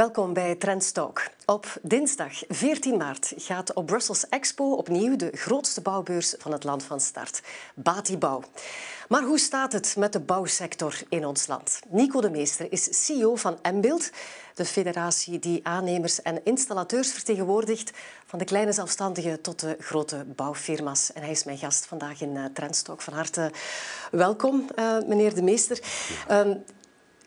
Welkom bij Trendstalk. Op dinsdag 14 maart gaat op Brussels Expo opnieuw de grootste bouwbeurs van het land van start, Bati Bouw. Maar hoe staat het met de bouwsector in ons land? Nico de Meester is CEO van Mbuild, de federatie die aannemers en installateurs vertegenwoordigt, van de kleine zelfstandigen tot de grote bouwfirma's. En hij is mijn gast vandaag in uh, Trendstalk. Van harte welkom, uh, meneer de Meester. Ja.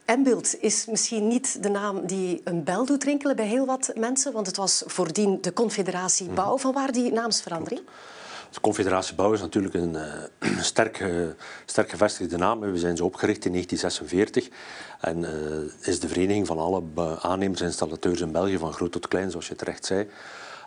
Mbuild is misschien niet de naam die een bel doet rinkelen bij heel wat mensen, want het was voordien de Confederatie mhm. Bouw. Van waar die naamsverandering? De Confederatie Bouw is natuurlijk een uh, sterk, uh, sterk gevestigde naam. We zijn zo opgericht in 1946 en uh, is de vereniging van alle aannemers en installateurs in België, van groot tot klein, zoals je terecht zei.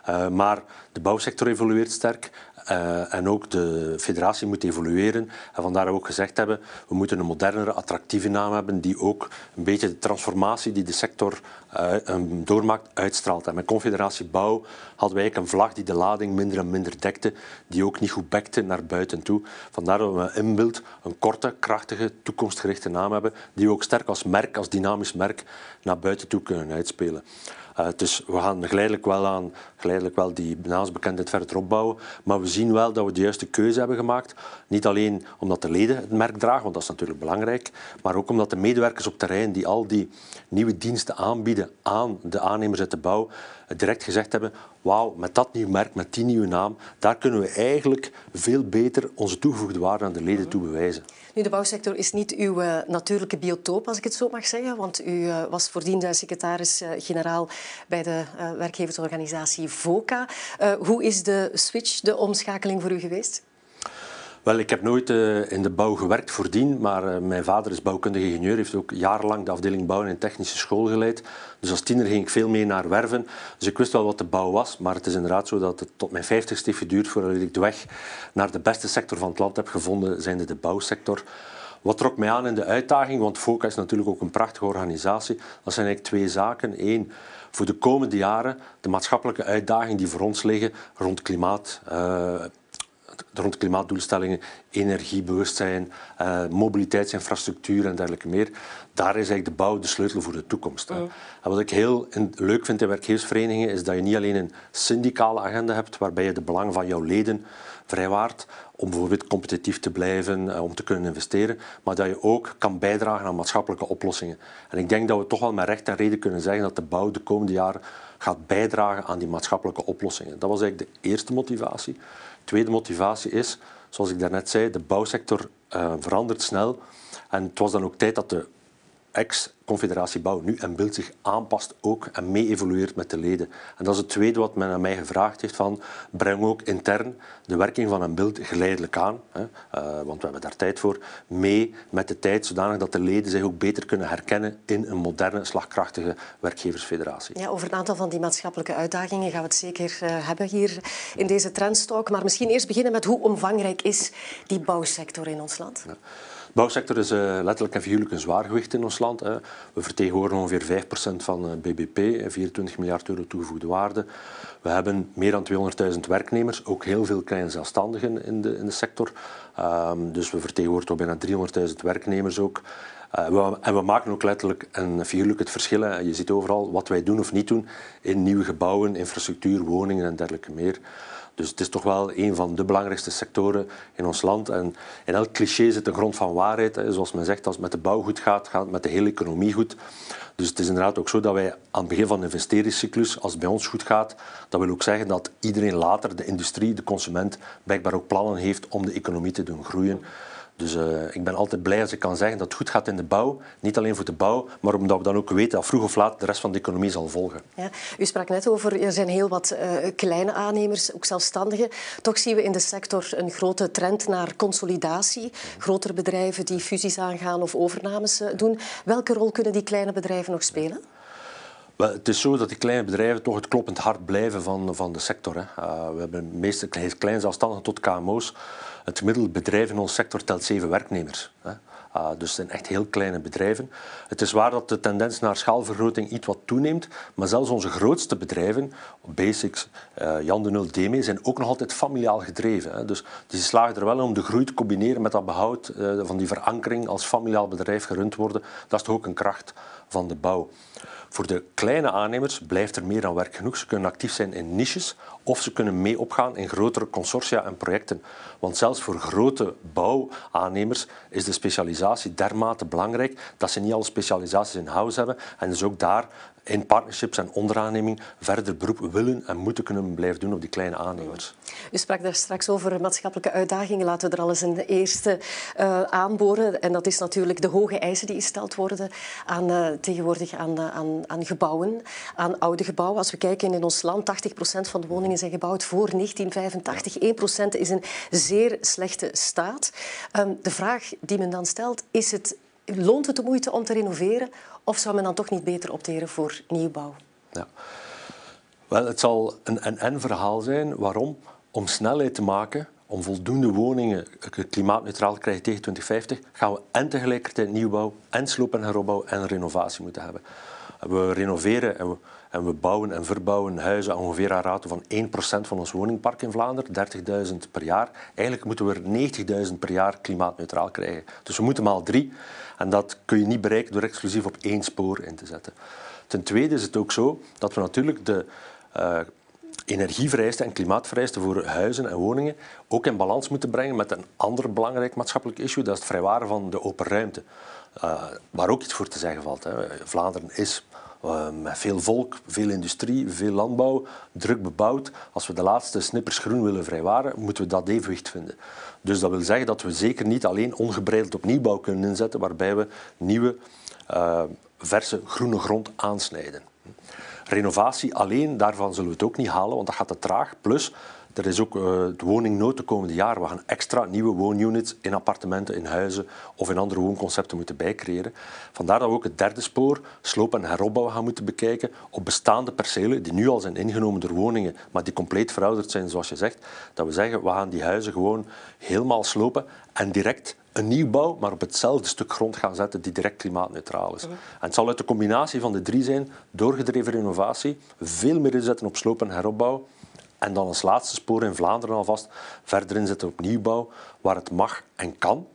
Uh, maar de bouwsector evolueert sterk uh, en ook de federatie moet evolueren. En vandaar we ook gezegd hebben, we moeten een modernere, attractieve naam hebben die ook een beetje de transformatie die de sector uh, doormaakt, uitstraalt. En met Confederatie Bouw hadden wij een vlag die de lading minder en minder dekte, die ook niet goed bekte naar buiten toe. Vandaar dat we met Inbeeld een korte, krachtige, toekomstgerichte naam hebben, die we ook sterk als merk, als dynamisch merk, naar buiten toe kunnen uitspelen. Uh, dus we gaan geleidelijk wel aan geleidelijk wel die naamsbekendheid verder opbouwen. Maar we zien wel dat we de juiste keuze hebben gemaakt. Niet alleen omdat de leden het merk dragen, want dat is natuurlijk belangrijk, maar ook omdat de medewerkers op terrein die al die nieuwe diensten aanbieden aan de aannemers uit de bouw, direct gezegd hebben, wauw, met dat nieuwe merk, met die nieuwe naam, daar kunnen we eigenlijk veel beter onze toegevoegde waarde aan de leden toe bewijzen. De bouwsector is niet uw uh, natuurlijke biotoop, als ik het zo mag zeggen, want u uh, was voordien secretaris-generaal bij de werkgeversorganisatie VOCA. hoe is de switch, de omschakeling voor u geweest? Wel, ik heb nooit uh, in de bouw gewerkt voordien, maar uh, mijn vader is bouwkundige ingenieur, heeft ook jarenlang de afdeling bouwen in technische school geleid. Dus als tiener ging ik veel mee naar werven. Dus ik wist wel wat de bouw was, maar het is inderdaad zo dat het tot mijn vijftigste heeft geduurd voordat ik de weg naar de beste sector van het land heb gevonden, zijnde de bouwsector. Wat trok mij aan in de uitdaging, want FOCA is natuurlijk ook een prachtige organisatie, dat zijn eigenlijk twee zaken. Eén, voor de komende jaren de maatschappelijke uitdagingen die voor ons liggen rond klimaat, uh, rond klimaatdoelstellingen, energiebewustzijn, uh, mobiliteitsinfrastructuur en dergelijke meer. Daar is eigenlijk de bouw de sleutel voor de toekomst. Mm. En wat ik heel leuk vind in werkgeversverenigingen is dat je niet alleen een syndicale agenda hebt waarbij je de belangen van jouw leden vrijwaart om bijvoorbeeld competitief te blijven, uh, om te kunnen investeren, maar dat je ook kan bijdragen aan maatschappelijke oplossingen. En ik denk dat we toch wel met recht en reden kunnen zeggen dat de bouw de komende jaren gaat bijdragen aan die maatschappelijke oplossingen. Dat was eigenlijk de eerste motivatie. Tweede motivatie is, zoals ik daarnet zei, de bouwsector uh, verandert snel. En het was dan ook tijd dat de ex-Confederatie Bouw nu en Beeld zich aanpast ook en mee evolueert met de leden. En dat is het tweede wat men aan mij gevraagd heeft van breng ook intern de werking van een beeld geleidelijk aan, hè, uh, want we hebben daar tijd voor, mee met de tijd, zodanig dat de leden zich ook beter kunnen herkennen in een moderne, slagkrachtige werkgeversfederatie. Ja, over een aantal van die maatschappelijke uitdagingen gaan we het zeker uh, hebben hier in deze trendstalk. Maar misschien eerst beginnen met hoe omvangrijk is die bouwsector in ons land? Ja. Bouwsector is uh, letterlijk en figuurlijk een zwaargewicht in ons land. We vertegenwoordigen ongeveer 5% van uh, BBP, 24 miljard euro toegevoegde waarde. We hebben meer dan 200.000 werknemers, ook heel veel kleine zelfstandigen in de, in de sector. Um, dus we vertegenwoordigen bijna 300.000 werknemers ook. We, en we maken ook letterlijk en figuurlijk het verschil. Je ziet overal wat wij doen of niet doen in nieuwe gebouwen, infrastructuur, woningen en dergelijke meer. Dus het is toch wel een van de belangrijkste sectoren in ons land. En in elk cliché zit een grond van waarheid. Zoals men zegt, als het met de bouw goed gaat, gaat het met de hele economie goed. Dus het is inderdaad ook zo dat wij aan het begin van de investeringscyclus, als het bij ons goed gaat, dat wil ook zeggen dat iedereen later, de industrie, de consument, blijkbaar ook plannen heeft om de economie te doen groeien. Dus uh, ik ben altijd blij als ik kan zeggen dat het goed gaat in de bouw. Niet alleen voor de bouw, maar omdat we dan ook weten dat vroeg of laat de rest van de economie zal volgen. Ja, u sprak net over, er zijn heel wat uh, kleine aannemers, ook zelfstandigen. Toch zien we in de sector een grote trend naar consolidatie. Grotere bedrijven die fusies aangaan of overnames uh, doen. Welke rol kunnen die kleine bedrijven nog spelen? Het is zo dat die kleine bedrijven toch het kloppend hart blijven van, van de sector. Hè. we hebben meestal klein zelfstandigen tot KMO's. Het gemiddelde bedrijf in onze sector telt zeven werknemers. Hè. Uh, dus het zijn echt heel kleine bedrijven. Het is waar dat de tendens naar schaalvergroting iets wat toeneemt, maar zelfs onze grootste bedrijven, Basics, uh, Jan de Nul, Deme, zijn ook nog altijd familiaal gedreven. Hè. Dus die slagen er wel in om de groei te combineren met dat behoud van die verankering als familiaal bedrijf gerund worden. Dat is toch ook een kracht van de bouw. Voor de kleine aannemers blijft er meer dan werk genoeg. Ze kunnen actief zijn in niches of ze kunnen mee opgaan in grotere consortia en projecten. Want zelfs voor grote bouwaannemers is de specialisatie dermate belangrijk dat ze niet alle specialisaties in house hebben en dus ook daar in partnerships en onderaanneming verder beroep willen en moeten kunnen blijven doen op die kleine aannemers. U sprak daar straks over maatschappelijke uitdagingen. Laten we er alles in de eerste uh, aanboren. En dat is natuurlijk de hoge eisen die gesteld worden aan, uh, tegenwoordig aan, uh, aan, aan, gebouwen, aan oude gebouwen. Als we kijken in ons land, 80% van de woningen zijn gebouwd voor 1985. 1% is in zeer slechte staat. Um, de vraag die men dan stelt, is het, loont het de moeite om te renoveren of zou men dan toch niet beter opteren voor nieuwbouw? Ja. Wel, het zal een en-en-verhaal zijn. Waarom? Om snelheid te maken, om voldoende woningen klimaatneutraal te krijgen tegen 2050, gaan we en tegelijkertijd nieuwbouw, en sloop- en heropbouw en renovatie moeten hebben. We renoveren en we, en we bouwen en verbouwen huizen aan ongeveer een rato van 1% van ons woningpark in Vlaanderen, 30.000 per jaar. Eigenlijk moeten we er 90.000 per jaar klimaatneutraal krijgen. Dus we moeten maal drie. En dat kun je niet bereiken door exclusief op één spoor in te zetten. Ten tweede is het ook zo dat we natuurlijk de uh, energievereisten en klimaatvereisten voor huizen en woningen ook in balans moeten brengen met een ander belangrijk maatschappelijk issue, dat is het vrijwaren van de open ruimte. Uh, waar ook iets voor te zeggen valt. Hè. Vlaanderen is uh, met veel volk, veel industrie, veel landbouw, druk bebouwd. Als we de laatste snippers groen willen vrijwaren, moeten we dat evenwicht vinden. Dus dat wil zeggen dat we zeker niet alleen ongebreideld op nieuwbouw kunnen inzetten, waarbij we nieuwe, uh, verse groene grond aansnijden. Renovatie alleen, daarvan zullen we het ook niet halen, want dat gaat te traag. Plus, er is ook uh, de woningnood de komende jaren. We gaan extra nieuwe woonunits in appartementen, in huizen of in andere woonconcepten moeten bijcreëren. Vandaar dat we ook het derde spoor, sloop- en heropbouw, gaan moeten bekijken op bestaande percelen die nu al zijn ingenomen door woningen, maar die compleet verouderd zijn, zoals je zegt. Dat we zeggen, we gaan die huizen gewoon helemaal slopen en direct een nieuwbouw, maar op hetzelfde stuk grond gaan zetten die direct klimaatneutraal is. En het zal uit de combinatie van de drie zijn, doorgedreven renovatie, veel meer inzetten op sloop- en heropbouw, en dan als laatste spoor in Vlaanderen alvast verder inzetten op nieuwbouw, waar het mag en kan.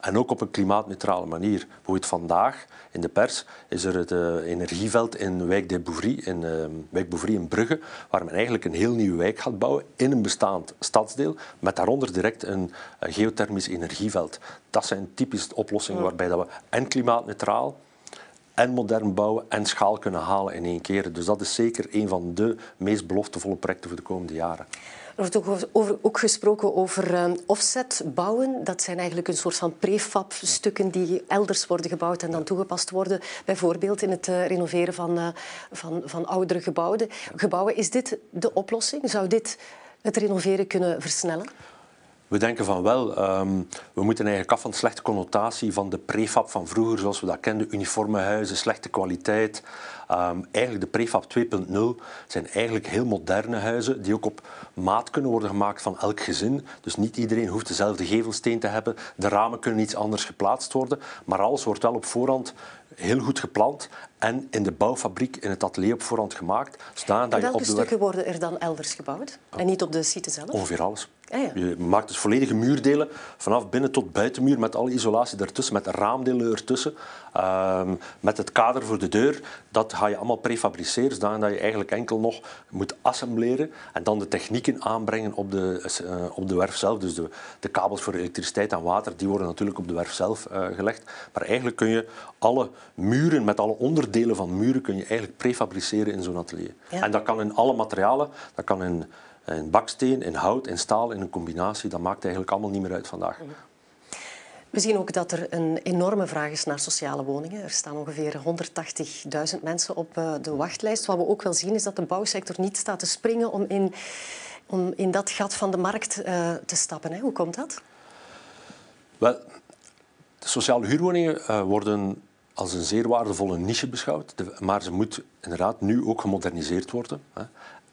En ook op een klimaatneutrale manier. Bijvoorbeeld vandaag in de pers is er het uh, energieveld in Wijk de Bouvry, in, uh, Wijk Bouvry in Brugge, waar men eigenlijk een heel nieuwe wijk gaat bouwen in een bestaand stadsdeel, met daaronder direct een, een geothermisch energieveld. Dat zijn typische oplossingen waarbij dat we en klimaatneutraal en modern bouwen en schaal kunnen halen in één keer. Dus dat is zeker een van de meest beloftevolle projecten voor de komende jaren. Er wordt ook, over, ook gesproken over uh, offset bouwen. Dat zijn eigenlijk een soort van prefab stukken die elders worden gebouwd en dan toegepast worden. Bijvoorbeeld in het uh, renoveren van, uh, van, van oudere gebouwen. Is dit de oplossing? Zou dit het renoveren kunnen versnellen? We denken van wel. Um, we moeten eigenlijk af van de slechte connotatie van de prefab van vroeger, zoals we dat kenden. Uniforme huizen, slechte kwaliteit. Um, eigenlijk de prefab 2.0 zijn eigenlijk heel moderne huizen die ook op maat kunnen worden gemaakt van elk gezin. Dus niet iedereen hoeft dezelfde gevelsteen te hebben. De ramen kunnen iets anders geplaatst worden. Maar alles wordt wel op voorhand heel goed gepland en in de bouwfabriek, in het atelier op voorhand gemaakt. Zodat welke op de stukken worden er dan elders gebouwd? En niet op de site zelf? Ongeveer alles. Ah, ja. Je maakt dus volledige muurdelen, vanaf binnen tot buitenmuur, met alle isolatie ertussen, met raamdelen ertussen, uh, met het kader voor de deur. Dat ga je allemaal prefabriceren, zodat je eigenlijk enkel nog moet assembleren en dan de technieken aanbrengen op de, uh, op de werf zelf. Dus de, de, kabels voor elektriciteit en water, die worden natuurlijk op de werf zelf uh, gelegd. Maar eigenlijk kun je alle muren, met alle onderdelen van muren, kun je eigenlijk prefabriceren in zo'n atelier. Ja. En dat kan in alle materialen, dat kan in in baksteen, in hout, in staal, in een combinatie. Dat maakt eigenlijk allemaal niet meer uit vandaag. We zien ook dat er een enorme vraag is naar sociale woningen. Er staan ongeveer 180.000 mensen op eh, de wachtlijst. Wat we ook wel zien is dat de bouwsector niet staat te springen om in, om in dat gat van de markt uh, te stappen. Hè. Hoe komt dat? Wel, de sociale huurwoningen uh, worden als een zeer waardevolle niche beschouwd. Maar ze moet inderdaad nu ook gemoderniseerd worden. Hè.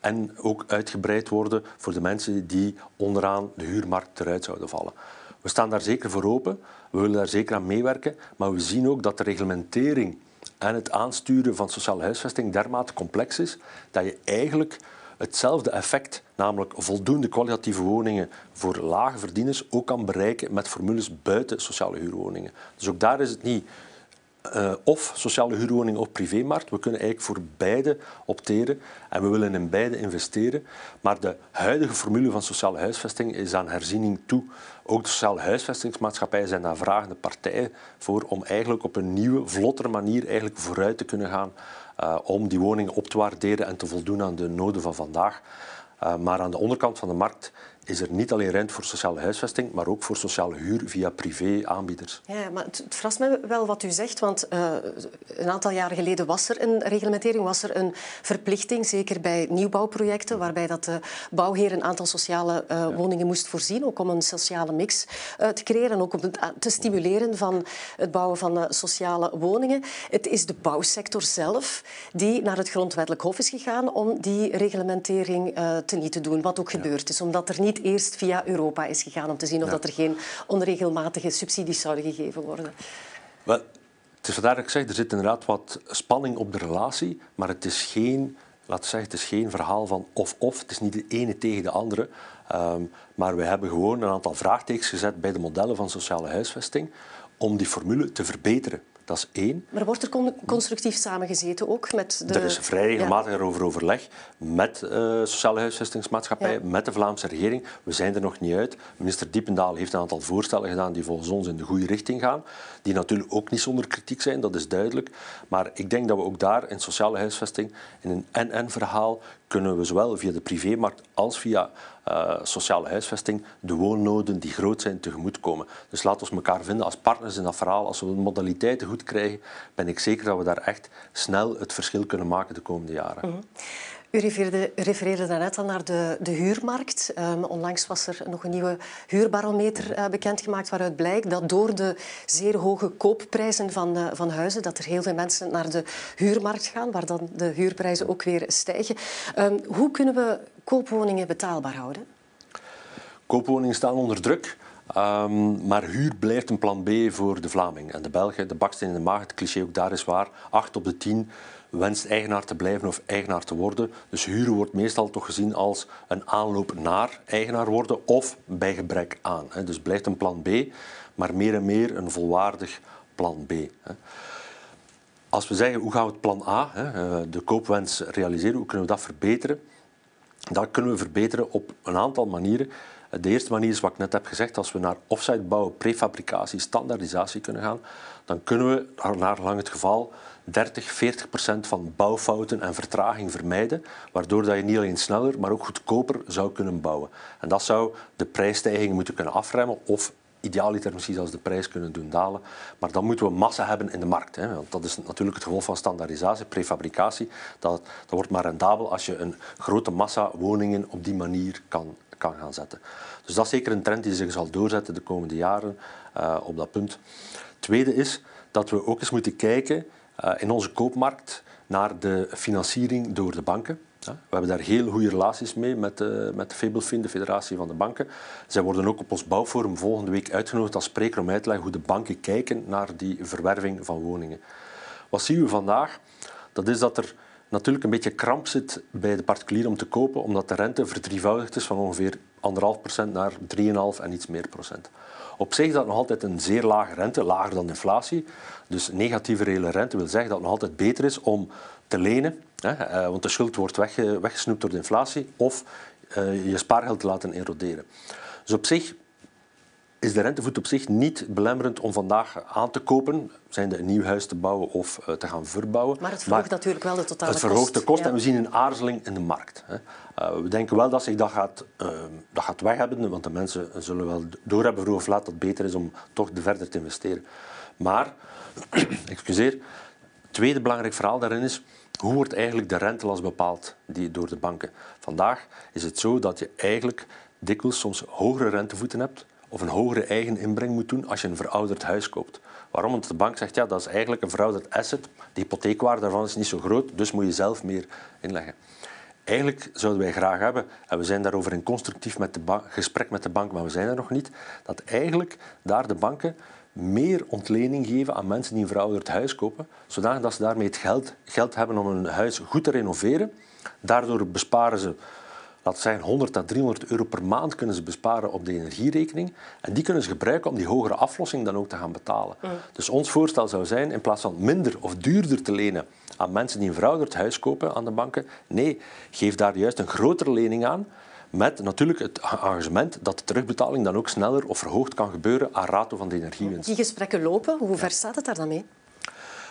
En ook uitgebreid worden voor de mensen die onderaan de huurmarkt eruit zouden vallen. We staan daar zeker voor open, we willen daar zeker aan meewerken, maar we zien ook dat de reglementering en het aansturen van sociale huisvesting dermate complex is dat je eigenlijk hetzelfde effect, namelijk voldoende kwalitatieve woningen voor lage verdieners, ook kan bereiken met formules buiten sociale huurwoningen. Dus ook daar is het niet uh, of sociale huurwoning of privémarkt. We kunnen eigenlijk voor beide opteren en we willen in beide investeren. Maar de huidige formule van sociale huisvesting is aan herziening toe. Ook de sociale huisvestingsmaatschappijen zijn daar vragende partijen voor om eigenlijk op een nieuwe, vlottere manier eigenlijk vooruit te kunnen gaan uh, om die woningen op te waarderen en te voldoen aan de noden van vandaag. Uh, maar aan de onderkant van de markt is er niet alleen ruimte voor sociale huisvesting, maar ook voor sociale huur via privé-aanbieders. Ja, maar het, verrast me wel wat u zegt, want uh, een aantal jaren geleden was er een reglementering, was er een verplichting, zeker bij nieuwbouwprojecten, waarbij dat de bouwheer een aantal sociale uh, ja. woningen moest voorzien, ook om een sociale mix uh, te creëren, ook om te stimuleren van het bouwen van sociale woningen. Het is de bouwsector zelf die naar het grondwettelijk hof is gegaan om die reglementering te niet te doen, wat ook ja. gebeurd is, omdat er niet eerst via Europa is gegaan om te zien of ja. dat er geen onregelmatige subsidies zouden gegeven worden. Wel, het is vandaar dat ik zeg, er zit inderdaad wat spanning op de relatie, maar het is geen, laten we zeggen, het is geen verhaal van of-of. Het is niet de ene tegen de andere. Um, maar we hebben gewoon een aantal vraagtekens gezet bij de modellen van sociale huisvesting om die formule te verbeteren. Dat is één. Maar wordt er constructief samengezeten ook met de... Er is vrij regelmatig ja. erover overleg met uh, sociale huisvestingsmaatschappijen, ja. met de Vlaamse regering. We zijn er nog niet uit. Minister Diependaal heeft een aantal voorstellen gedaan die volgens ons in de goede richting gaan. Die natuurlijk ook niet zonder kritiek zijn, dat is duidelijk. Maar ik denk dat we ook daar in sociale huisvesting in een en-en-verhaal kunnen we zowel via de privémarkt als via uh, sociale huisvesting de woonnoden die groot zijn tegemoetkomen. Dus laten we elkaar vinden als partners in dat verhaal. Als we de modaliteiten goed krijgen, ben ik zeker dat we daar echt snel het verschil kunnen maken de komende jaren. -hmm. U refereerde, refereerde daarnet al naar de, de huurmarkt. Um, onlangs was er nog een nieuwe huurbarometer uh, bekendgemaakt waaruit blijkt dat door de zeer hoge koopprijzen van, uh, van huizen dat er heel veel mensen naar de huurmarkt gaan, waar dan de huurprijzen ook weer stijgen. Um, hoe kunnen we koopwoningen betaalbaar houden? Koopwoningen staan onder druk. Um, maar huur blijft een plan B voor de Vlaming en de Belgen. De baksteen in de maag, het cliché ook daar is waar. Acht op de tien wenst eigenaar te blijven of eigenaar te worden. Dus huren wordt meestal toch gezien als een aanloop naar eigenaar worden of bij gebrek aan. Dus blijft een plan B, maar meer en meer een volwaardig plan B. Als we zeggen hoe gaan we het plan A, eh, de koopwens realiseren, hoe kunnen we dat verbeteren? Dat kunnen we verbeteren op een aantal manieren. De eerste manier is wat ik net heb gezegd. Als we naar offsite bouwen, prefabricatie, standaardisatie kunnen gaan, dan kunnen we naar lang het geval 30, 40 procent van bouwfouten en vertraging vermijden, waardoor dat je niet alleen sneller, maar ook goedkoper zou kunnen bouwen. En dat zou de prijsstijgingen moeten kunnen afremmen of idealiter misschien zelfs de prijs kunnen doen dalen. Maar dan moeten we massa hebben in de markt. Hè. Want dat is natuurlijk het gevolg van standaardisatie, prefabricatie. Dat, dat wordt maar rendabel als je een grote massa woningen op die manier kan, kan gaan zetten. Dus dat is zeker een trend die zich zal doorzetten de komende jaren uh, op dat punt. Tweede is dat we ook eens moeten kijken uh, in onze koopmarkt naar de financiering door de banken. We hebben daar heel goede relaties mee met de, met de de Federatie van de Banken. Zij worden ook op ons bouwforum volgende week uitgenodigd als spreker om uit te leggen hoe de banken kijken naar die verwerving van woningen. Wat zien we vandaag? Dat is dat er natuurlijk een beetje kramp zit bij de particulier om te kopen, omdat de rente verdrievoudigd is van ongeveer 1,5% naar 3,5 en iets meer procent. Op zich is dat nog altijd een zeer lage rente, lager dan inflatie. Dus negatieve reële rente wil zeggen dat het nog altijd beter is om te lenen, hè, eh, want de schuld wordt weggesnoept door de inflatie, of uh, je spaargeld te laten eroderen. Dus op zich is de rentevoet op zich niet belemmerend om vandaag aan te kopen, zijn een nieuw huis te bouwen of uh, te gaan verbouwen. Maar het verhoogt maar natuurlijk wel de totale kost. Het verhoogt de kost ja. en we zien een aarzeling in de markt. Uh, we denken wel dat zich dat gaat, uh, dat gaat weg hebben, want de mensen zullen wel doorhebben vroeg of laat dat het beter is om toch verder te investeren. Maar, excuseer, het tweede belangrijk verhaal daarin is, hoe wordt eigenlijk de rentelast bepaald die, door de banken? Vandaag is het zo dat je eigenlijk dikwijls soms hogere rentevoeten hebt of een hogere eigen inbreng moet doen als je een verouderd huis koopt. Waarom? Want de bank zegt ja, dat is eigenlijk een verouderd asset. De hypotheekwaarde daarvan is niet zo groot, dus moet je zelf meer inleggen. eigenlijk zouden wij graag hebben, en we zijn daarover in constructief met de gesprek met de bank, maar we zijn er nog niet, dat eigenlijk daar de banken meer ontlening geven aan mensen die een verouderd huis kopen, zodat ze daarmee het geld, geld hebben om hun huis goed te renoveren. Daardoor besparen ze laten we zeggen 100 à 300 euro per maand kunnen ze besparen op de energierekening. En die kunnen ze gebruiken om die hogere aflossing dan ook te gaan betalen. Mm. Dus ons voorstel zou zijn, in plaats van minder of duurder te lenen aan mensen die een verouderd huis kopen aan de banken, nee, geef daar juist een grotere lening aan, met natuurlijk het engagement dat de terugbetaling dan ook sneller of verhoogd kan gebeuren aan rato van de energiewinst. Die gesprekken lopen, hoe ver staat het daar dan mee?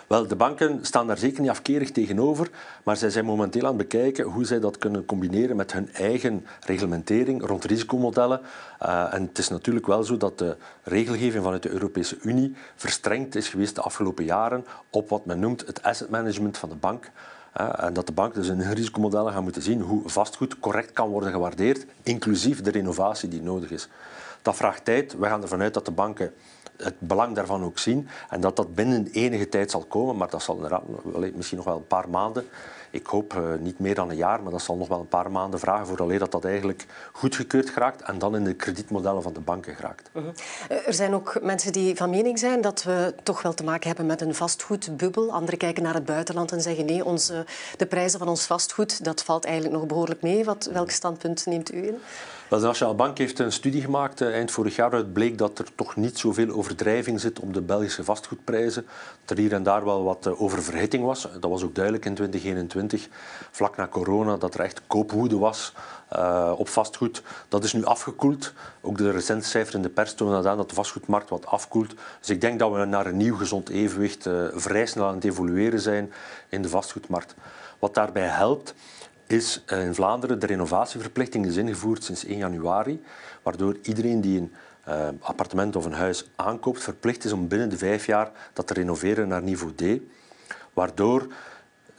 Wel, de banken staan daar zeker niet afkerig tegenover, maar zij zijn momenteel aan het bekijken hoe zij dat kunnen combineren met hun eigen reglementering rond risicomodellen. Uh, en het is natuurlijk wel zo dat de regelgeving vanuit de Europese Unie verstrengd is geweest de afgelopen jaren op wat men noemt het asset management van de bank. Uh, en dat de bank dus in hun risicomodellen gaan moeten zien hoe vastgoed correct kan worden gewaardeerd, inclusief de renovatie die nodig is. Dat vraagt tijd. We gaan ervan uit dat de banken het belang daarvan ook zien en dat dat binnen enige tijd zal komen, maar dat zal misschien nog wel een paar maanden. Ik hoop uh, niet meer dan een jaar, maar dat zal nog wel een paar maanden vragen voordat dat dat eigenlijk goedgekeurd geraakt en dan in de kredietmodellen van de banken geraakt. Uh -huh. Er zijn ook mensen die van mening zijn dat we toch wel te maken hebben met een vastgoedbubbel. Anderen kijken naar het buitenland en zeggen nee, onze, de prijzen van ons vastgoed dat valt eigenlijk nog behoorlijk mee. Wat, welk standpunt neemt u in? de Nationale Bank heeft een studie gemaakt eh, eind vorig jaar. Het bleek dat er toch niet zoveel overdrijving zit op de Belgische vastgoedprijzen. Dat er hier en daar wel wat eh, oververhitting was. Dat was ook duidelijk in 2021, vlak na corona, dat er echt koopwoede was uh, op vastgoed. Dat is nu afgekoeld. Ook de recente cijfers in de pers tonen aan dat de vastgoedmarkt wat afkoelt. Dus ik denk dat we naar een nieuw gezond evenwicht uh, vrij snel aan het evolueren zijn in de vastgoedmarkt. Wat daarbij helpt, is eh, in Vlaanderen de renovatieverplichting is ingevoerd sinds 1 januari, waardoor iedereen die een appartement of een huis aankoopt verplicht is om binnen de vijf jaar dat te renoveren naar niveau D. Waardoor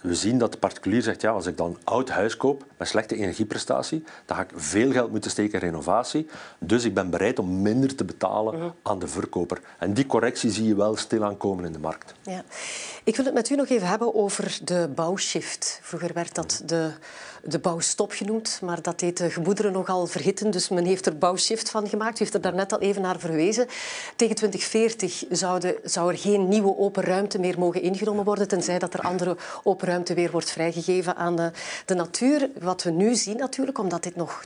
we zien dat de particulier zegt, ja, als ik dan een oud huis koop met slechte energieprestatie, dan ga ik veel geld moeten steken in renovatie. Dus ik ben bereid om minder te betalen mhm. aan de verkoper. En die correctie zie je wel stilaan komen in de markt. Ja. Ik wil het met u nog even hebben over de bouwshift. Vroeger werd dat de de bouwstop genoemd, maar dat deed de gemoederen nogal verhitten. Dus men heeft er bouwshift van gemaakt. U heeft er daarnet al even naar verwezen. Tegen 2040 zou, de, zou er geen nieuwe open ruimte meer mogen ingenomen worden, tenzij dat er andere open ruimte weer wordt vrijgegeven aan de, de natuur. Wat we nu zien natuurlijk, omdat dit nog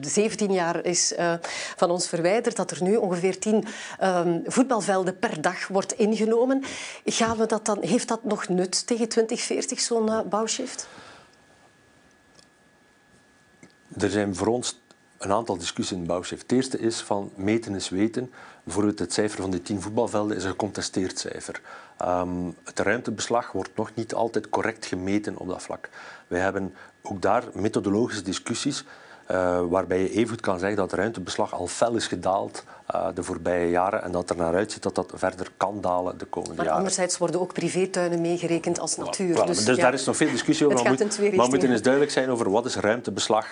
17 jaar is uh, van ons verwijderd, dat er nu ongeveer 10 um, voetbalvelden per dag wordt ingenomen. Gaan we dat dan, heeft dat nog nut tegen 2040, zo'n uh, bouwshift? Er zijn voor ons een aantal discussies in de bouwchef. Het eerste is van meten is weten. Bijvoorbeeld het cijfer van die tien voetbalvelden is een gecontesteerd cijfer. Um, het ruimtebeslag wordt nog niet altijd correct gemeten op dat vlak. Wij hebben ook daar methodologische discussies uh, waarbij je even kan zeggen dat het ruimtebeslag al fel is gedaald uh, de voorbije jaren en dat er naar uitziet dat dat verder kan dalen de komende maar jaren. Anderzijds worden ook privétuinen meegerekend als natuur. dus, dus daar is nog veel discussie over. Maar we moeten eens duidelijk zijn over wat is ruimtebeslag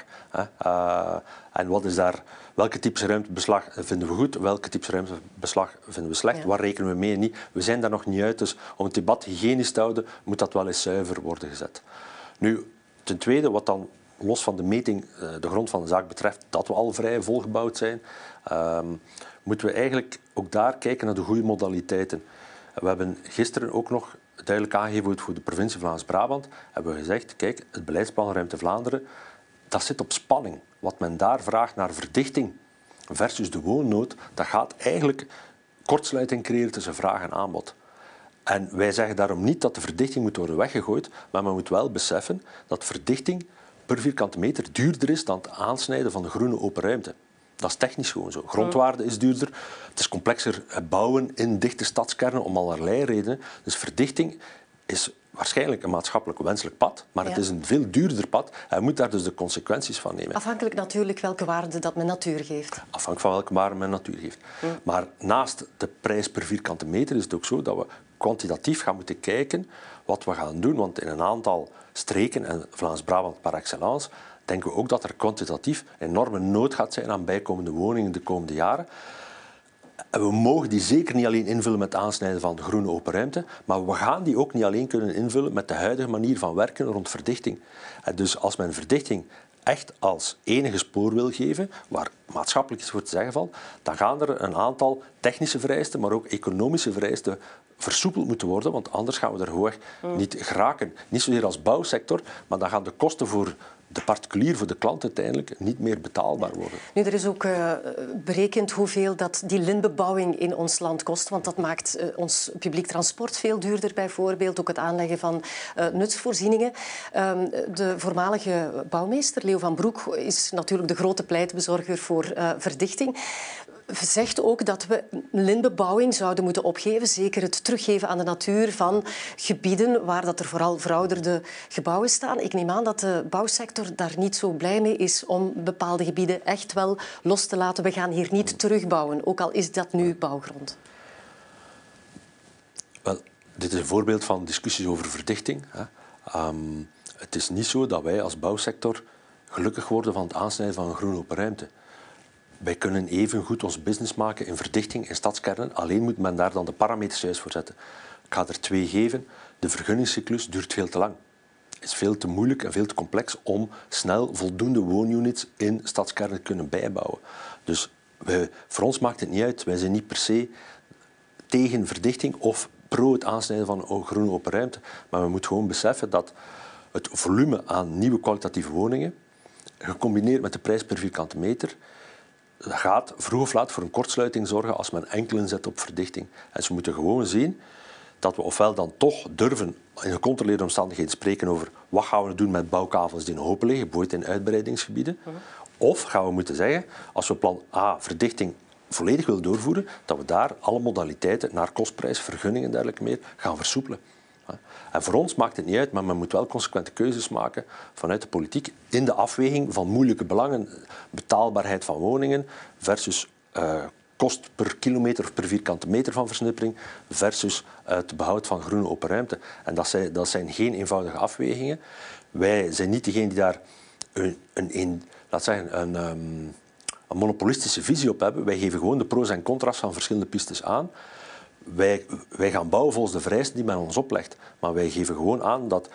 uh, en wat is daar, welke types ruimtebeslag vinden we goed, welke types ruimtebeslag vinden we slecht, ja. waar rekenen we mee en niet. We zijn daar nog niet uit, dus om het debat hygiënisch te houden moet dat wel eens zuiver worden gezet. Nu, ten tweede, wat dan los van de meting eh, de grond van de zaak betreft, dat we al vrij volgebouwd zijn, ehm, moeten we eigenlijk ook daar kijken naar de goede modaliteiten. We hebben gisteren ook nog duidelijk aangegeven voor de provincie Vlaams-Brabant, hebben we gezegd, kijk, het beleidsplan Ruimte Vlaanderen, dat zit op spanning. Wat men daar vraagt naar verdichting versus de woonnood, dat gaat eigenlijk kortsluiting creëren tussen vraag en aanbod. En wij zeggen daarom niet dat de verdichting moet worden weggegooid, maar men moet wel beseffen dat verdichting per vierkante meter duurder is dan het aansnijden van de groene open ruimte. Dat is technisch gewoon zo. Grondwaarde is duurder. Het is complexer bouwen in dichte stadskernen om allerlei redenen. Dus verdichting is waarschijnlijk een maatschappelijk wenselijk pad, maar het is een veel duurder pad. Hij moet daar dus de consequenties van nemen. Afhankelijk natuurlijk welke waarde dat men natuur geeft. Afhankelijk van welke waarde men natuur geeft. Maar naast de prijs per vierkante meter is het ook zo dat we kwantitatief gaan moeten kijken wat we gaan doen. Want in een aantal streken, en Vlaams-Brabant par excellence, denken we ook dat er kwantitatief enorme nood gaat zijn aan bijkomende woningen de komende jaren. En we mogen die zeker niet alleen invullen met aansnijden van groene open ruimte, maar we gaan die ook niet alleen kunnen invullen met de huidige manier van werken rond verdichting. En dus als men verdichting echt als enige spoor wil geven, waar maatschappelijk iets voor te zeggen valt, dan gaan er een aantal technische vereisten, maar ook economische vereisten versoepeld moeten worden, want anders gaan we er gewoon niet geraken. Niet zozeer als bouwsector, maar dan gaan de kosten voor de particulier, voor de klant uiteindelijk, niet meer betaalbaar worden. Nu, er is ook uh, berekend hoeveel dat die lintbebouwing in ons land kost, want dat maakt uh, ons publiek transport veel duurder bijvoorbeeld, ook het aanleggen van uh, nutsvoorzieningen. Ehm, de voormalige bouwmeester, Leo van Broek, is natuurlijk de grote pleitbezorger voor verdichting zegt ook dat we lintbebouwing zouden moeten opgeven. Zeker het teruggeven aan de natuur van gebieden waar dat er vooral verouderde gebouwen staan. Ik neem aan dat de bouwsector daar niet zo blij mee is om bepaalde gebieden echt wel los te laten. We gaan hier niet terugbouwen, ook al is dat nu bouwgrond. Wel, dit is een voorbeeld van discussies over verdichting. Um, het is niet zo dat wij als bouwsector gelukkig worden van het aansnijden van een groene open ruimte. Wij kunnen even goed ons business maken in verdichting in stadskernen. Alleen moet men daar dan de parameters juist voor zetten. Ik ga er twee geven. De vergunningscyclus duurt veel te lang. Het is veel te moeilijk en veel te complex om snel voldoende woonunits in stadskernen te kunnen bijbouwen. Dus voor ons maakt het niet uit. Wij zijn niet per se tegen verdichting of pro het aansnijden van groene open ruimte. Maar we moeten gewoon beseffen dat het volume aan nieuwe kwalitatieve woningen, gecombineerd met de prijs per vierkante meter, gaat vroeg of laat voor een kortsluiting zorgen als men enkel inzet op verdichting. En ze moeten gewoon zien dat we ofwel dan toch durven in gecontroleerde omstandigheden spreken over wat gaan we doen met bouwkavels die in hopen liggen, bijvoorbeeld in uitbreidingsgebieden. Of gaan we moeten zeggen, als we plan A, verdichting volledig willen doorvoeren, dat we daar alle modaliteiten naar kostprijs, vergunningen en dergelijke meer gaan versoepelen. En voor ons maakt het niet uit, maar men moet wel consequente keuzes maken vanuit de politiek in de afweging van moeilijke belangen, betaalbaarheid van woningen versus uh, kost per kilometer of per vierkante meter van versnippering versus het behoud van groene open ruimte. En dat zijn, dat zijn geen eenvoudige afwegingen. Wij zijn niet degene die daar een, een, een laat zeggen, een, um, een monopolistische visie op hebben. Wij geven gewoon de pro's en contra's van verschillende pistes aan wij, wij gaan bouwen volgens de vereisten die men ons oplegt. Maar wij geven gewoon aan dat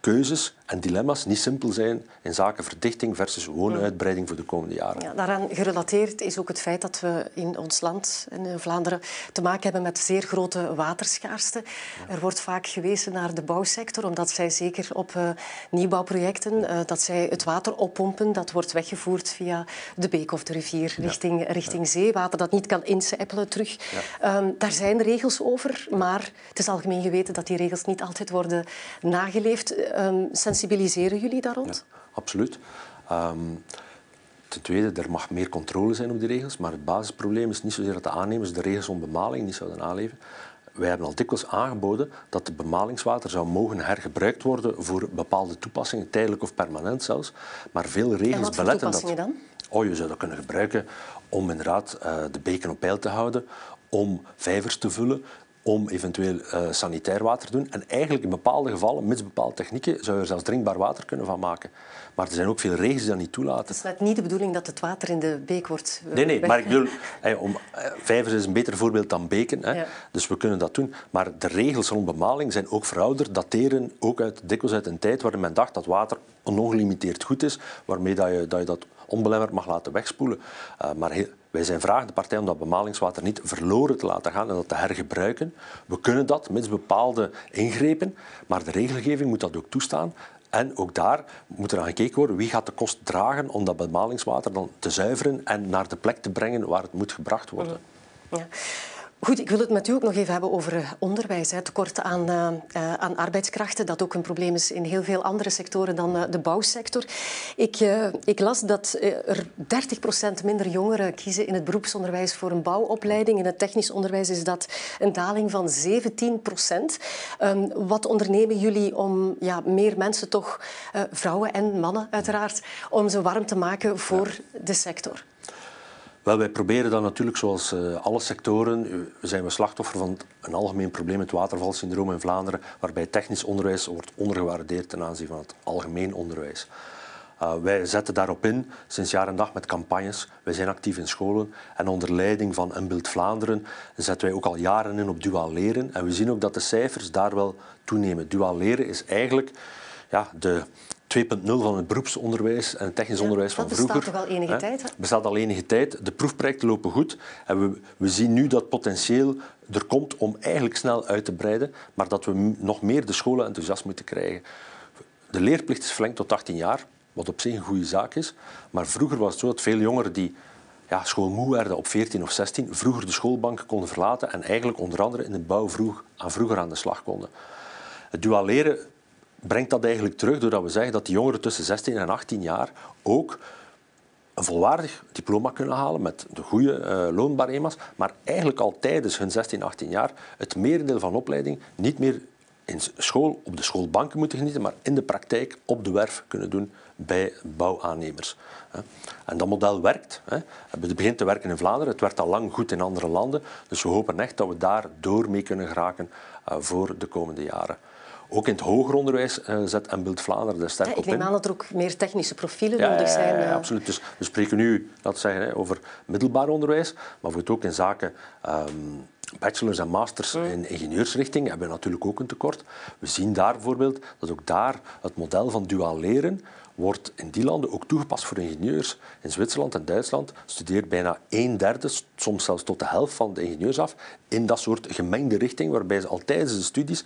keuzes en dilemma's niet simpel zijn in zaken verdichting versus woonuitbreiding voor de komende jaren. Ja, daaraan gerelateerd is ook het feit dat we in ons land, in Vlaanderen, te maken hebben met zeer grote waterschaarste. Er wordt vaak gewezen naar de bouwsector, omdat zij zeker op uh, nieuwbouwprojecten, uh, dat zij het water oppompen, dat wordt weggevoerd via de beek of de rivier richting, richting zee. Water dat niet kan incijpelen terug. Um, daar zijn regels over, maar het is algemeen geweten dat die regels niet altijd worden nageleefd. Um, sensibiliseren jullie daar rond? absoluut. Um, ten tweede, er mag meer controle zijn op die regels, maar het basisprobleem is niet zozeer dat de aannemers de regels om bemaling niet zouden naleven. Wij hebben al dikwijls aangeboden dat het bemalingswater zou mogen hergebruikt worden voor bepaalde toepassingen, tijdelijk of permanent zelfs. Maar veel regels en beletten dat. dan? Oh, je zou dat kunnen gebruiken om inderdaad uh, de beken op peil te houden, om vijvers te vullen, om eventueel uh, sanitair water te doen. En eigenlijk in bepaalde gevallen, mits bepaalde technieken, zou je er zelfs drinkbaar water kunnen van maken. Maar er zijn ook veel regels die dat niet toelaten. Het is net niet de bedoeling dat het water in de beek wordt uh, Nee, nee, maar ik bedoel, hey, om, uh, vijvers is een beter voorbeeld dan beken. Hè, ja. Dus we kunnen dat doen. Maar de regels rond bemaling zijn ook verouderd, dateren ook uit, dikwijls uit een tijd waarin men dacht dat water ongelimiteerd goed is, waarmee dat je dat, je dat onbelemmerd mag laten wegspoelen. Uh, maar heel, wij zijn vragen de partij om dat bemalingswater niet verloren te laten gaan en dat te hergebruiken. We kunnen dat met bepaalde ingrepen, maar de regelgeving moet dat ook toestaan. En ook daar moet er aan gekeken worden wie gaat de kost dragen om dat bemalingswater dan te zuiveren en naar de plek te brengen waar het moet gebracht worden. Ja. Goed, ik wil het met u ook nog even hebben over eh, onderwijs. Hè. Tekort aan, uh, aan arbeidskrachten, dat ook een probleem is in heel veel andere sectoren dan uh, de bouwsector. Ik, uh, ik las dat er 30% minder jongeren kiezen in het beroepsonderwijs voor een bouwopleiding. In het technisch onderwijs is dat een daling van 17%. Um, wat ondernemen jullie om ja, meer mensen toch, vrouwen en mannen uiteraard, om ze warm te maken voor ja. de sector? Wel, wij proberen dan natuurlijk, zoals uh, alle sectoren, uh, zijn we slachtoffer van een algemeen probleem, het watervalsyndroom in Vlaanderen, waarbij technisch onderwijs wordt ondergewaardeerd ten aanzien van het algemeen onderwijs. Uh, wij zetten daarop in sinds jaar en dag met campagnes. Wij zijn actief in scholen en onder leiding van Inbeeld Vlaanderen zetten wij ook al jaren in op duaal leren. En we zien ook dat de cijfers daar wel toenemen. Duaal leren is eigenlijk ja, de 2.0 van het beroepsonderwijs en het technisch onderwijs van vroeger. Dat bestaat toch al enige tijd? Hè? bestaat al enige tijd. De proefprojecten lopen goed. En we, we zien nu dat potentieel er komt om eigenlijk snel uit te breiden, maar dat we nog meer de scholen enthousiast moeten krijgen. De leerplicht is verlengd tot 18 jaar, wat op zich een goede zaak is. Maar vroeger was het zo dat veel jongeren die ja, schoolmoe werden op 14 of 16, vroeger de schoolbanken konden verlaten en eigenlijk onder andere in de bouw vroeg, aan vroeger aan de slag konden. Het dual leren brengt dat eigenlijk terug doordat we zeggen dat die jongeren tussen 16 en 18 jaar ook een volwaardig diploma kunnen halen met de goede uh, loonbarema's, maar eigenlijk al tijdens hun 16, 18 jaar het merendeel van opleiding niet meer in school, op de schoolbanken moeten genieten, maar in de praktijk op de werf kunnen doen bij bouwaannemers. En dat model werkt. Het begint te werken in Vlaanderen, het werkt al lang goed in andere landen, dus we hopen echt dat we daar door mee kunnen geraken uh, voor de komende jaren. Ook in het hoger onderwijs uh, zet en Beeld Vlaanderen er sterk ja, op in. Ik neem aan dat er ook meer technische profielen nodig zijn. Ja, absoluut. Dus we spreken nu laten zeggen, over middelbaar onderwijs, maar het ook in zaken um, bachelors en masters mm. in ingenieursrichting hebben we natuurlijk ook een tekort. We zien daar bijvoorbeeld dat ook daar het model van duaal leren wordt in die landen ook toegepast voor ingenieurs. In Zwitserland en Duitsland studeert bijna een derde, soms zelfs tot de helft van de ingenieurs af, in dat soort gemengde richting, waarbij ze al tijdens de studies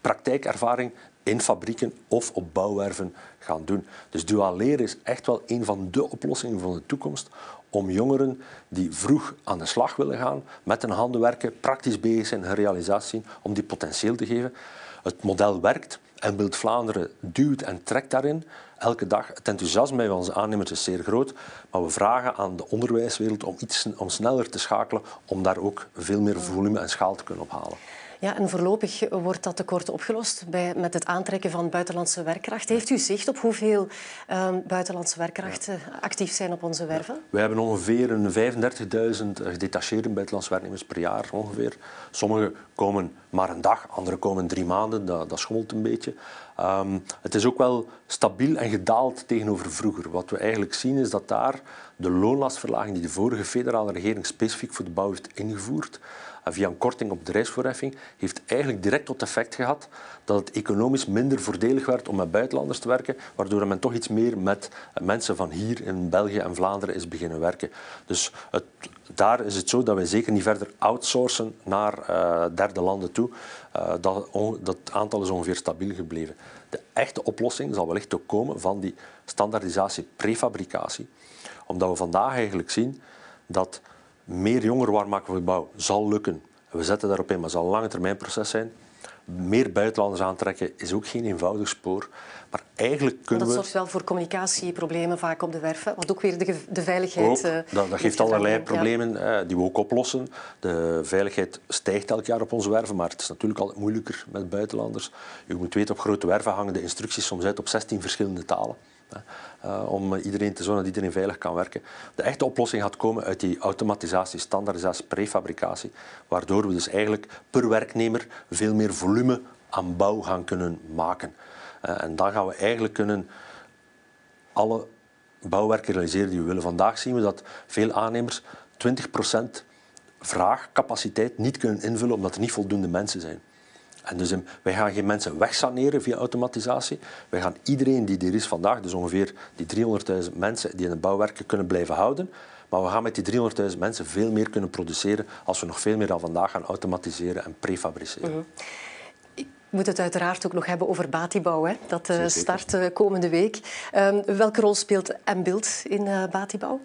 praktijkervaring in fabrieken of op bouwwerven gaan doen. Dus duaal leren is echt wel een van de oplossingen van de toekomst om jongeren die vroeg aan de slag willen gaan, met hun handen werken, praktisch bezig zijn, hun realisatie om die potentieel te geven. Het model werkt en Beeld Vlaanderen duwt en trekt daarin elke dag. Het enthousiasme bij onze aannemers is zeer groot, maar we vragen aan de onderwijswereld om, iets, om sneller te schakelen om daar ook veel meer volume en schaal te kunnen ophalen. Ja, en voorlopig wordt dat tekort opgelost bij, met het aantrekken van buitenlandse werkkracht. Heeft u zicht op hoeveel uh, buitenlandse werkkrachten actief zijn op onze werven? Ja. We hebben ongeveer een 35.000 gedetacheerde buitenlandse werknemers per jaar. Ongeveer. Sommigen komen maar een dag, anderen komen drie maanden. Dat, dat schommelt een beetje. Um, het is ook wel stabiel en gedaald tegenover vroeger. Wat we eigenlijk zien is dat daar de loonlastverlaging die de vorige federale regering specifiek voor de bouw heeft ingevoerd, via een korting op bedrijfsvoorheffing, heeft eigenlijk direct tot effect gehad dat het economisch minder voordelig werd om met buitenlanders te werken, waardoor men toch iets meer met mensen van hier in België en Vlaanderen is beginnen werken. Dus het, daar is het zo dat wij zeker niet verder outsourcen naar uh, derde landen toe. Uh, dat, dat aantal is ongeveer stabiel gebleven. De echte oplossing zal wellicht ook komen van die standaardisatie prefabricatie. Omdat we vandaag eigenlijk zien dat meer jongerenwarm voor de bouw zal lukken. We zetten daarop in, maar het zal een lange termijn proces zijn. Meer buitenlanders aantrekken is ook geen eenvoudig spoor. Maar eigenlijk kunnen dat we... zorgt wel voor communicatieproblemen vaak op de werf, wat ook weer de, de veiligheid... Ook, eh, dat, dat geeft allerlei problemen ja. die we ook oplossen. De veiligheid stijgt elk jaar op onze werven, maar het is natuurlijk altijd moeilijker met buitenlanders. Je moet weten, op grote werven hangen de instructies soms uit op 16 verschillende talen. Uh, om iedereen te zorgen dat iedereen veilig kan werken. De echte oplossing gaat komen uit die automatisatie, standaardisatie, prefabricatie, waardoor we dus eigenlijk per werknemer veel meer volume aan bouw gaan kunnen maken. Uh, en dan gaan we eigenlijk kunnen alle bouwwerken realiseren die we willen. Vandaag zien we dat veel aannemers 20% vraagcapaciteit niet kunnen invullen omdat er niet voldoende mensen zijn. En dus wij gaan geen mensen wegsaneren via automatisatie. Wij gaan iedereen die er is vandaag, dus ongeveer die 300.000 mensen die in het bouwwerken kunnen blijven houden. Maar we gaan met die 300.000 mensen veel meer kunnen produceren als we nog veel meer dan vandaag gaan automatiseren en prefabriceren. Mm we moeten het uiteraard ook nog hebben over Batibouw. Hè? Dat uh, start uh, komende week. Uh, welke rol speelt Mbild in uh, Batibouw?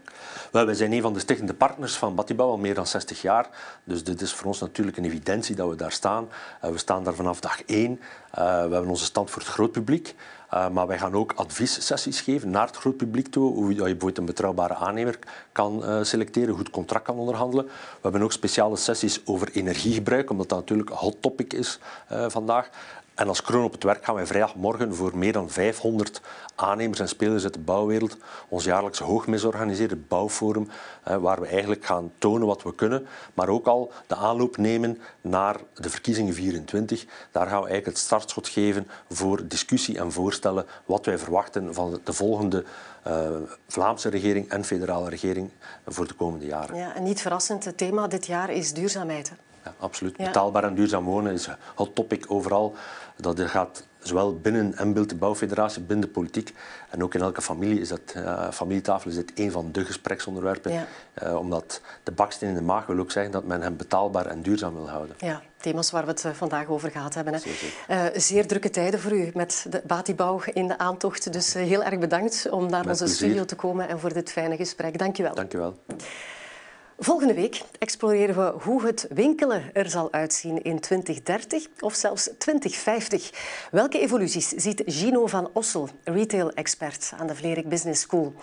Wel, wij zijn een van de stichtende partners van Batibouw al meer dan 60 jaar. Dus dit is voor ons natuurlijk een evidentie dat we daar staan. we staan daar vanaf dag één. we hebben onze stand voor het groot publiek. Uh, maar wij gaan ook adviessessies geven naar het groot publiek toe, hoe je bijvoorbeeld een betrouwbare aannemer kan uh, selecteren, goed contract kan onderhandelen. We hebben ook speciale sessies over energiegebruik, omdat dat natuurlijk een hot topic is uh, vandaag. En als kroon op het werk gaan wij vrijdagmorgen voor meer dan 500 aannemers en spelers uit de bouwwereld ons jaarlijkse hoogmis organiseren, Bouwforum, waar we eigenlijk gaan tonen wat we kunnen, maar ook al de aanloop nemen naar de verkiezingen 24. Daar gaan we eigenlijk het startschot geven voor discussie en voorstellen wat wij verwachten van de volgende Vlaamse regering en federale regering voor de komende jaren. Ja, en niet verrassend, het thema dit jaar is duurzaamheid. Ja, absoluut. Betaalbaar en duurzaam wonen is een hot topic overal. Dat gaat zowel binnen en binnen de bouwfederatie, binnen de politiek en ook in elke familie is dat, uh, familietafel is dit een van de gespreksonderwerpen. Ja. Uh, omdat de baksteen in de maag wil ook zeggen dat men hem betaalbaar en duurzaam wil houden. Ja, thema's waar we het eh, vandaag over gehad hebben. Hè. Zeer, zeer drukke tijden voor u met de Batibouw in de aantocht. Dus heel erg bedankt om naar onze studio te komen en voor dit fijne gesprek. Dank je wel. Dank je wel. Volgende week exploreren we hoe het winkelen er zal uitzien in 2030 of zelfs 2050. Welke evoluties ziet Gino van Ossel, retail-expert aan de Vlerik Business School?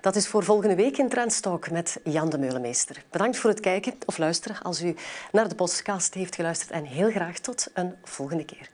Dat is voor volgende week in Trendstalk met Jan de Meulemeester. Bedankt voor het kijken of luisteren als u naar de podcast heeft geluisterd en heel graag tot een volgende keer.